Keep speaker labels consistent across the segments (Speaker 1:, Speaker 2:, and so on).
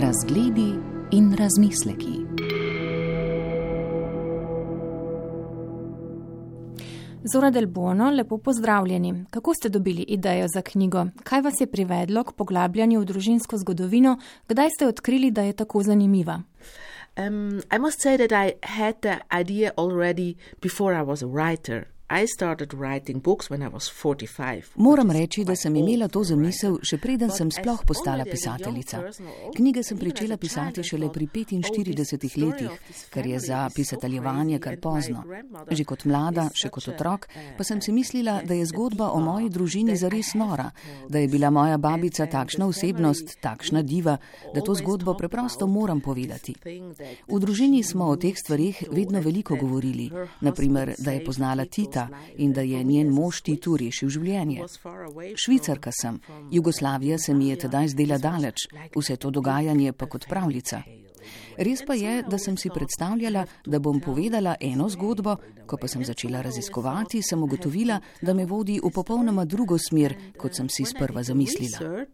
Speaker 1: Razgledi in razmisleki.
Speaker 2: Zora del Bono, lepo pozdravljeni. Kako ste dobili idejo za knjigo? Kaj vas je privedlo k poglabljanju v družinsko zgodovino? Kdaj ste odkrili, da je tako zanimiva?
Speaker 3: Um, I must say that I had the idea already before I was a writer.
Speaker 1: Moram reči, da sem imela to zamisel, še preden sem sploh postala pisateljica. Knjige sem pričela pisati šele pri 45 letih, kar je za pisateljevanje kar pozno. Že kot mlada, še kot otrok, pa sem si mislila, da je zgodba o moji družini zares nora, da je bila moja babica takšna osebnost, takšna diva, da to zgodbo preprosto moram povedati. V družini smo o teh stvarih vedno veliko govorili, naprimer, da je poznala Tita, leta in da je njen mož Titu rešil življenje. Švicarka sem, Jugoslavija se mi je tedaj zdela daleč, vse to dogajanje pa kot pravljica. Res pa je, da sem si predstavljala, da bom povedala eno zgodbo, ko pa sem začela raziskovati, sem ugotovila, da me vodi v popolnoma drugo smer, kot sem si sprva zamislila.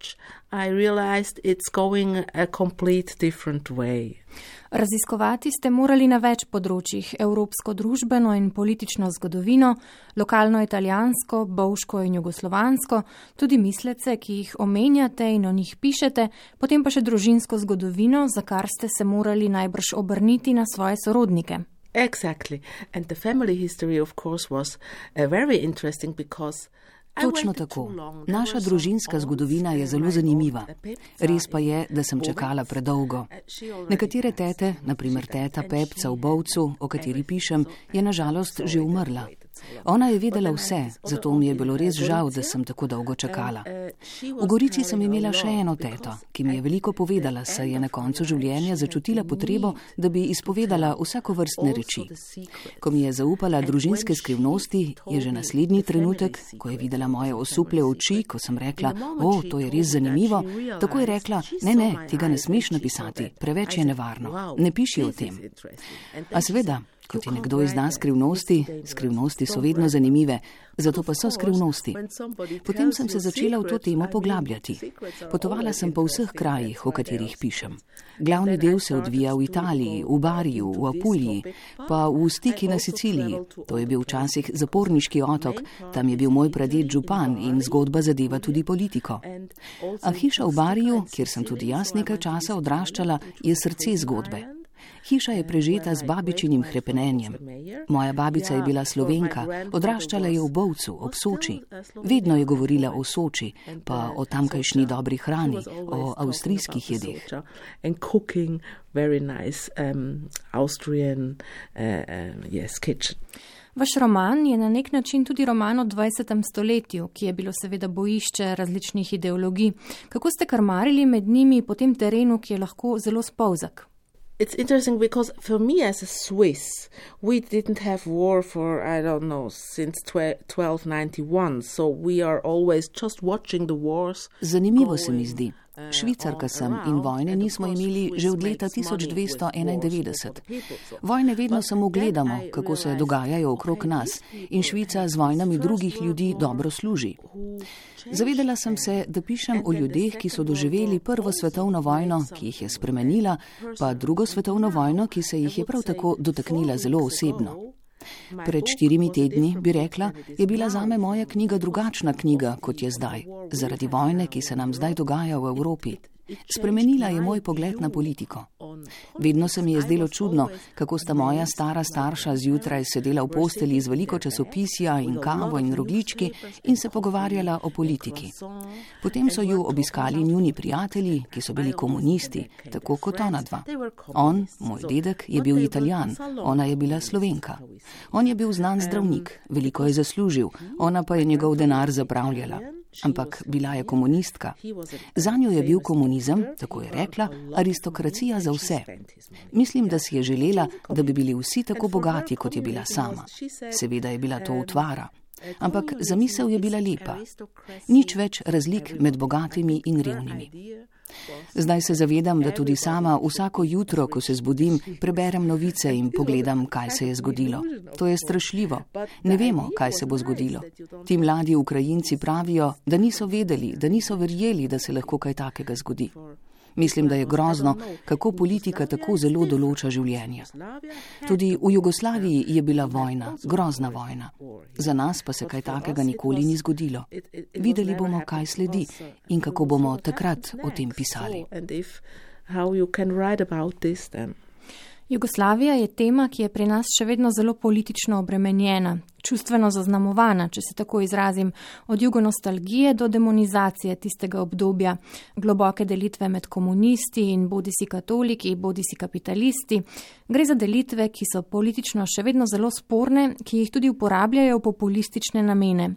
Speaker 2: Raziskovati ste morali na več področjih: evropsko družbeno in politično zgodovino, lokalno italijansko, bovško in jugoslovansko, tudi mislece, ki jih omenjate in o njih pišete, potem pa še družinsko zgodovino, za kar ste se morali najbrž obrniti na svoje sorodnike.
Speaker 3: Exactly. And the family history, of course, was uh, very interesting because
Speaker 1: Točno tako. Naša družinska zgodovina je zelo zanimiva. Res pa je, da sem čakala predolgo. Nekatere tete, naprimer teta Pepca v Bovcu, o kateri pišem, je nažalost že umrla. Ona je vedela vse, zato mi je bilo res žal, da sem tako dolgo čakala. V Gorici sem imela še eno teto, ki mi je veliko povedala, saj je na koncu življenja začutila potrebo, da bi izpovedala vsako vrstne reči. Ko mi je zaupala družinske skrivnosti, je že naslednji trenutek, ko je videla moje osuple oči, ko sem rekla, o, to je res zanimivo, tako je rekla, ne, ne, tega ne smeš napisati, preveč je nevarno, ne piši o tem. A seveda, Kot je nekdo izda skrivnosti, skrivnosti so vedno zanimive, zato pa so skrivnosti. Potem sem se začela v to temo poglabljati. Potovala sem po vseh krajih, o katerih pišem. Glavni del se odvija v Italiji, v Bariju, v Apuliji, pa v Stiki na Siciliji. To je bil včasih zaporniški otok, tam je bil moj praded župan in zgodba zadeva tudi politiko. A hiša v Bariju, kjer sem tudi jaz nekaj časa odraščala, je srce zgodbe. Hiša je prežeta z babičinim hrepenenjem. Moja babica je bila slovenka, odraščala je v Bovcu, ob Soči. Vedno je govorila o Soči, pa o tamkajšnji dobri hrani, o avstrijskih jedeh. Um, uh,
Speaker 2: Vaš roman je na nek način tudi roman o 20. stoletju, ki je bilo seveda bojišče različnih ideologij. Kako ste karmarili med njimi po tem terenu, ki je lahko zelo spolzak?
Speaker 3: It's interesting because for me as a Swiss, we didn't have war for I don't know since 1291, so we are always just watching the wars.
Speaker 1: Zanimivo se mi zdi. Švicarka sem in vojne nismo imeli že od leta 1291. Vojne vedno samo gledamo, kako se dogajajo okrog nas in Švica z vojnami drugih ljudi dobro služi. Zavedala sem se, da pišem o ljudeh, ki so doživeli prvo svetovno vojno, ki jih je spremenila, pa drugo svetovno vojno, ki se jih je prav tako dotaknila zelo osebno. Pred štirimi tedni, bi rekla, je bila zame moja knjiga drugačna knjiga, kot je zdaj, zaradi vojne, ki se nam zdaj dogaja v Evropi. Spremenila je moj pogled na politiko. Vedno se mi je zdelo čudno, kako sta moja stara starša zjutraj sedela v posteli z veliko časopisja in kavo in roglički in se pogovarjala o politiki. Potem so ju obiskali njuni prijatelji, ki so bili komunisti, tako kot ona dva. On, moj dedek, je bil italijan, ona je bila slovenka. On je bil znan zdravnik, veliko je zaslužil, ona pa je njegov denar zapravljala ampak bila je komunistka. Za njo je bil komunizem, tako je rekla, aristokracija za vse. Mislim, da si je želela, da bi bili vsi tako bogati, kot je bila sama. Seveda je bila to utvara. Ampak zamisel je bila lepa. Nič več razlik med bogatimi in revnimi. Zdaj se zavedam, da tudi sama vsako jutro, ko se zbudim, preberem novice in pogledam, kaj se je zgodilo. To je strašljivo. Ne vemo, kaj se bo zgodilo. Ti mladi Ukrajinci pravijo, da niso vedeli, da niso verjeli, da se lahko kaj takega zgodi. Mislim, da je grozno, kako politika tako zelo določa življenje. Tudi v Jugoslaviji je bila vojna, grozna vojna. Za nas pa se kaj takega nikoli ni zgodilo. Videli bomo, kaj sledi in kako bomo takrat o tem pisali.
Speaker 2: Jugoslavija je tema, ki je pri nas še vedno zelo politično obremenjena čustveno zaznamovana, če se tako izrazim, od jugonostalgije do demonizacije tistega obdobja, globoke delitve med komunisti in bodi si katoliki, bodi si kapitalisti. Gre za delitve, ki so politično še vedno zelo sporne, ki jih tudi uporabljajo v populistične namene.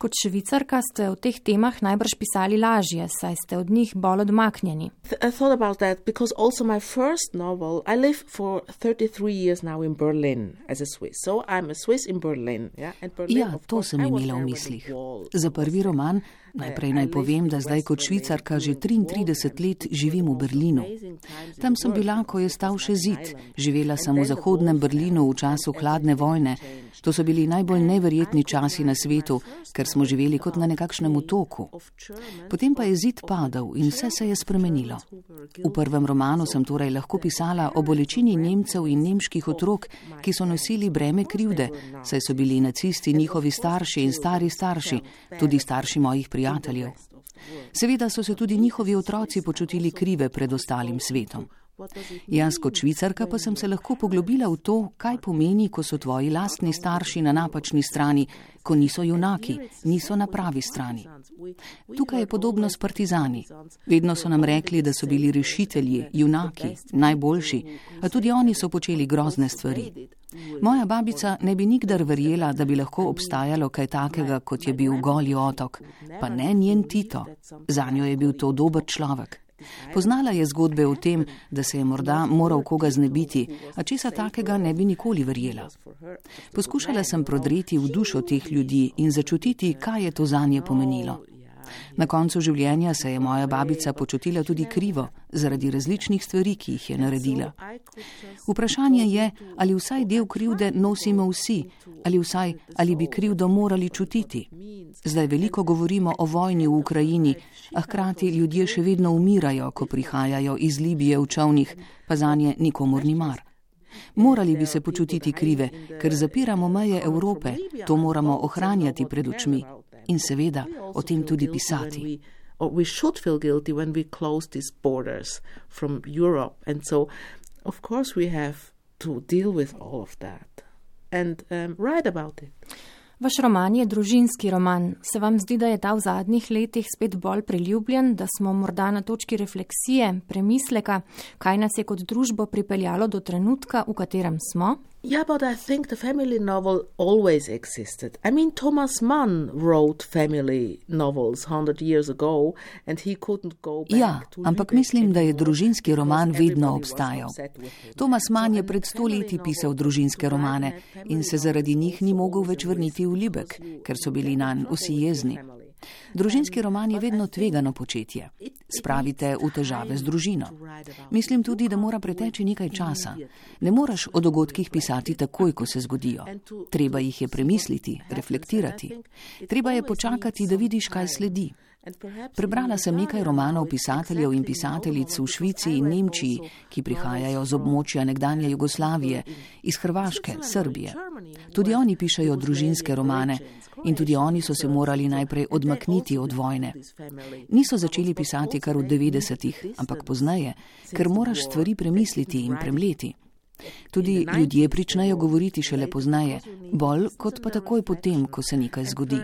Speaker 2: Kot švicarka ste o teh temah najbrž pisali lažje, saj ste od njih bolj odmaknjeni.
Speaker 3: Berlin, so Berlin,
Speaker 1: Ja, to sem imela v mislih. Za prvi roman najprej naj povem, da zdaj kot švicarka že 33 let živim v Berlinu. Tam sem bila, ko je stal še zid. Živela sem v zahodnem Berlinu v času hladne vojne. To so bili najbolj neverjetni časi na svetu, ker smo živeli kot na nekakšnem otoku. Potem pa je zid padal in vse se je spremenilo. V prvem romanu sem torej lahko pisala o bolečini Nemcev in nemških otrok, ki so nosili breme krivde, saj so bili nacisti njihovi starši in stari starši, tudi starši mojih prijateljev. Seveda so se tudi njihovi otroci počutili krive pred ostalim svetom. Jaz kot švicarka pa sem se lahko poglobila v to, kaj pomeni, ko so tvoji lastni starši na napačni strani, ko niso junaki, niso na pravi strani. Tukaj je podobno s partizani. Vedno so nam rekli, da so bili rešitelji, junaki, najboljši, a tudi oni so počeli grozne stvari. Moja babica ne bi nikdar verjela, da bi lahko obstajalo kaj takega, kot je bil goli otok, pa ne njen Tito. Za njo je bil to dober človek. Poznala je zgodbe o tem, da se je morda moral koga znebiti, a česa takega ne bi nikoli verjela. Poskušala sem prodreti v dušo teh ljudi in začutiti, kaj je to za nje pomenilo. Na koncu življenja se je moja babica počutila tudi krivo zaradi različnih stvari, ki jih je naredila. Vprašanje je, ali vsaj del krivde nosimo vsi, ali vsaj ali bi krivdo morali čutiti. Zdaj veliko govorimo o vojni v Ukrajini, a hkrati ljudje še vedno umirajo, ko prihajajo iz Libije v čovnih, pa za nje nikomor ni mar. Morali bi se počutiti krive, ker zapiramo meje Evrope, to moramo ohranjati pred očmi in seveda o tem tudi pisati. We should feel guilty when we close these borders from Europe. And so, of course, we have to deal with all of that and um, write about it.
Speaker 2: Vaš roman je družinski roman. Se vam zdi, da je ta v zadnjih letih spet bolj priljubljen, da smo morda na točki refleksije, premisleka, kaj nas je kot družbo pripeljalo do trenutka, v katerem smo?
Speaker 3: Yeah, but I think the family novel always existed. I mean, Thomas Mann wrote family novels 100 years ago and he couldn't go back.
Speaker 1: Ja, ampak mislim, da je družinski roman vedno obstajal. Thomas Mann je pred stoletji pisal družinske romane in se zaradi njih ni mogel več vrniti v Libek, ker so bili nanj vsi jezni. Družinski roman je vedno tvegano početje. Spravite v težave z družino. Mislim tudi, da mora preteči nekaj časa. Ne moraš o dogodkih pisati takoj, ko se zgodijo. Treba jih je premisliti, reflektirati. Treba je počakati, da vidiš, kaj sledi. Prebrala sem nekaj romanov pisateljev in pisateljic v Švici in Nemčiji, ki prihajajo z območja nekdanje Jugoslavije, iz Hrvaške, Srbije. Tudi oni pišajo družinske romane in tudi oni so se morali najprej odmakniti od vojne. Niso začeli pisati kar v 90-ih, ampak pozneje, ker moraš stvari premisliti in premleti. Tudi ljudje pričnejo govoriti šele poznaje, bolj kot pa takoj potem, ko se nekaj zgodi.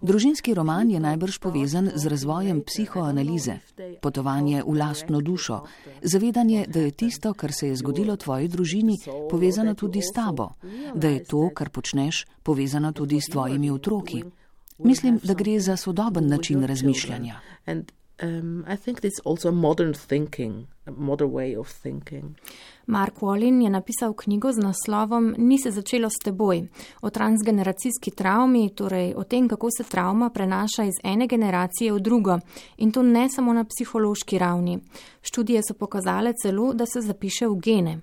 Speaker 1: Družinski roman je najbrž povezan z razvojem psihoanalize, potovanje v lastno dušo, zavedanje, da je tisto, kar se je zgodilo tvoji družini, povezano tudi s tabo, da je to, kar počneš, povezano tudi s tvojimi otroki. Mislim, da gre za sodoben način razmišljanja. Um, I think it's also modern thinking,
Speaker 2: a modern way of thinking. Mark Wallin je napisal knjigo z naslovom Ni se začelo s teboj o transgeneracijski travmi, torej o tem, kako se travma prenaša iz ene generacije v drugo in to ne samo na psihološki ravni. Študije so pokazale celo, da se zapiše v gene.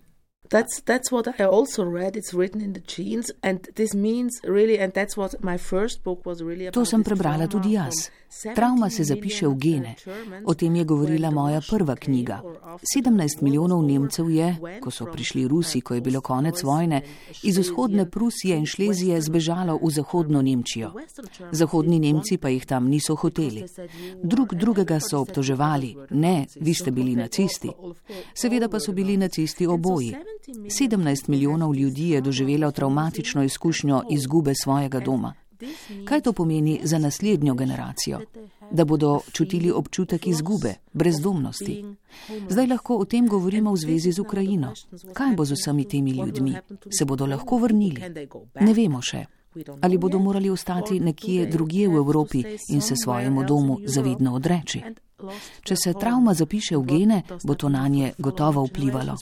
Speaker 3: That's that's what I also read. It's written in the genes, and this means really, and that's what my first book was really about.
Speaker 1: To sem prebrala tudi jaz. Travma se zapiše v gene. O tem je govorila moja prva knjiga. 17 milijonov Nemcev je, ko so prišli Rusi, ko je bilo konec vojne, iz vzhodne Prusije in Šlezije zbežalo v zahodno Nemčijo. Zahodni Nemci pa jih tam niso hoteli. Drug drugega so obtoževali, ne, vi ste bili nacisti. Seveda pa so bili nacisti oboji. 17 milijonov ljudi je doživelo traumatično izkušnjo izgube svojega doma. Kaj to pomeni za naslednjo generacijo? Da bodo čutili občutek izgube, brezdomnosti. Zdaj lahko o tem govorimo v zvezi z Ukrajino. Kaj bo z vsemi temi ljudmi? Se bodo lahko vrnili? Ne vemo še. Ali bodo morali ostati nekje drugje v Evropi in se svojemu domu zavedno odreči? Če se travma zapiše v gene, bo to na nje gotovo vplivalo.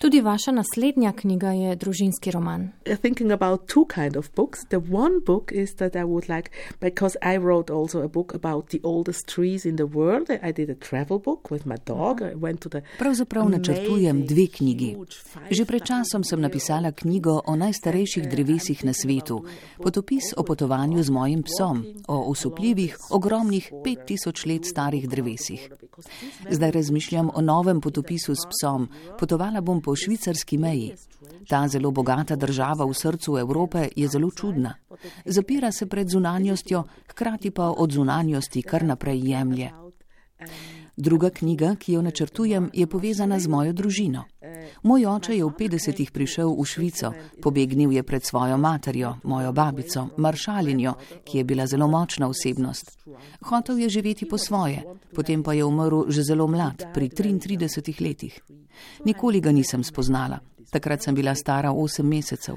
Speaker 2: Tudi vaša naslednja knjiga je družinski roman.
Speaker 3: Thinking about two kind of books. The one book is that I would like, because I wrote also a book about the oldest trees in the world. I did a travel book with my dog. I went to the.
Speaker 1: Pravzaprav načrtujem dve knjigi. Že pred časom sem napisala knjigo o najstarejših drevesih na svetu. Potopis o potovanju z mojim psom, o usupljivih, ogromnih 5000 let starih drevesih. Zdaj razmišljam o novem potopisu s psom. Potovala bom po po švicarski meji. Ta zelo bogata država v srcu Evrope je zelo čudna. Zapira se pred zunanjostjo, hkrati pa od zunanjosti kar naprej jemlje. Druga knjiga, ki jo načrtujem, je povezana z mojo družino. Moj oče je v 50-ih prišel v Švico, pobegnil je pred svojo materjo, mojo babico, maršalinjo, ki je bila zelo močna osebnost. Hotel je živeti po svoje, potem pa je umrl že zelo mlad, pri 33 letih. Nikoli ga nisem spoznala. Takrat sem bila stara 8 mesecev.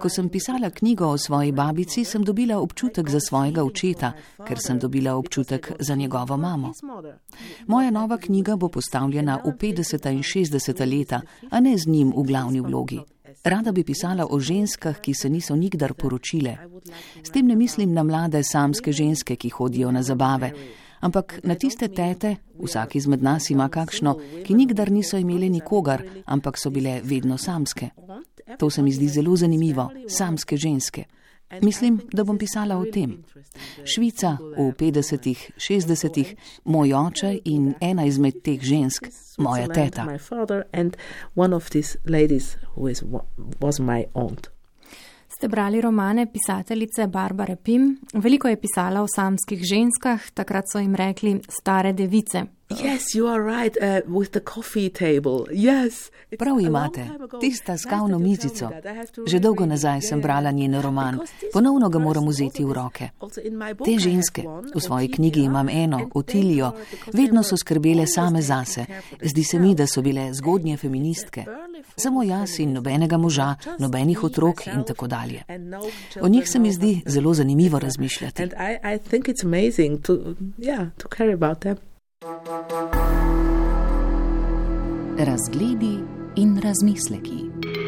Speaker 1: Ko sem pisala knjigo o svoji babici, sem dobila občutek za svojega očeta, ker sem dobila občutek za njegovo mamo. Moja nova knjiga bo postavljena v 50. in 60. leta, a ne z njim v glavni vlogi. Rada bi pisala o ženskah, ki se niso nikdar poročile. S tem ne mislim na mlade samske ženske, ki hodijo na zabave, ampak na tiste tete, vsak izmed nas ima kakšno, ki nikdar niso imeli nikogar, ampak so bile vedno samske. To se mi zdi zelo zanimivo, samske ženske. Mislim, da bom pisala o tem. Švica v 50-ih, 60-ih, moj oče in ena izmed teh žensk, moja teta.
Speaker 2: Ste brali romane pisateljice Barbare Pim? Veliko je pisala o samskih ženskah, takrat so jim rekli stare device.
Speaker 3: Yes, you are right, uh, with the coffee table. Yes.
Speaker 1: Prav imate, tista s kavno mizico. Že dolgo nazaj sem brala njen roman, ponovno ga moram vzeti v roke. Te ženske, v svoji knjigi imam eno, Otilijo, vedno so skrbele same zase. Zdi se mi, da so bile zgodnje feministke. Samo jaz in nobenega moža, nobenih otrok in tako dalje. O njih se mi zdi zelo zanimivo razmišljati. Razgledi in razmisleki.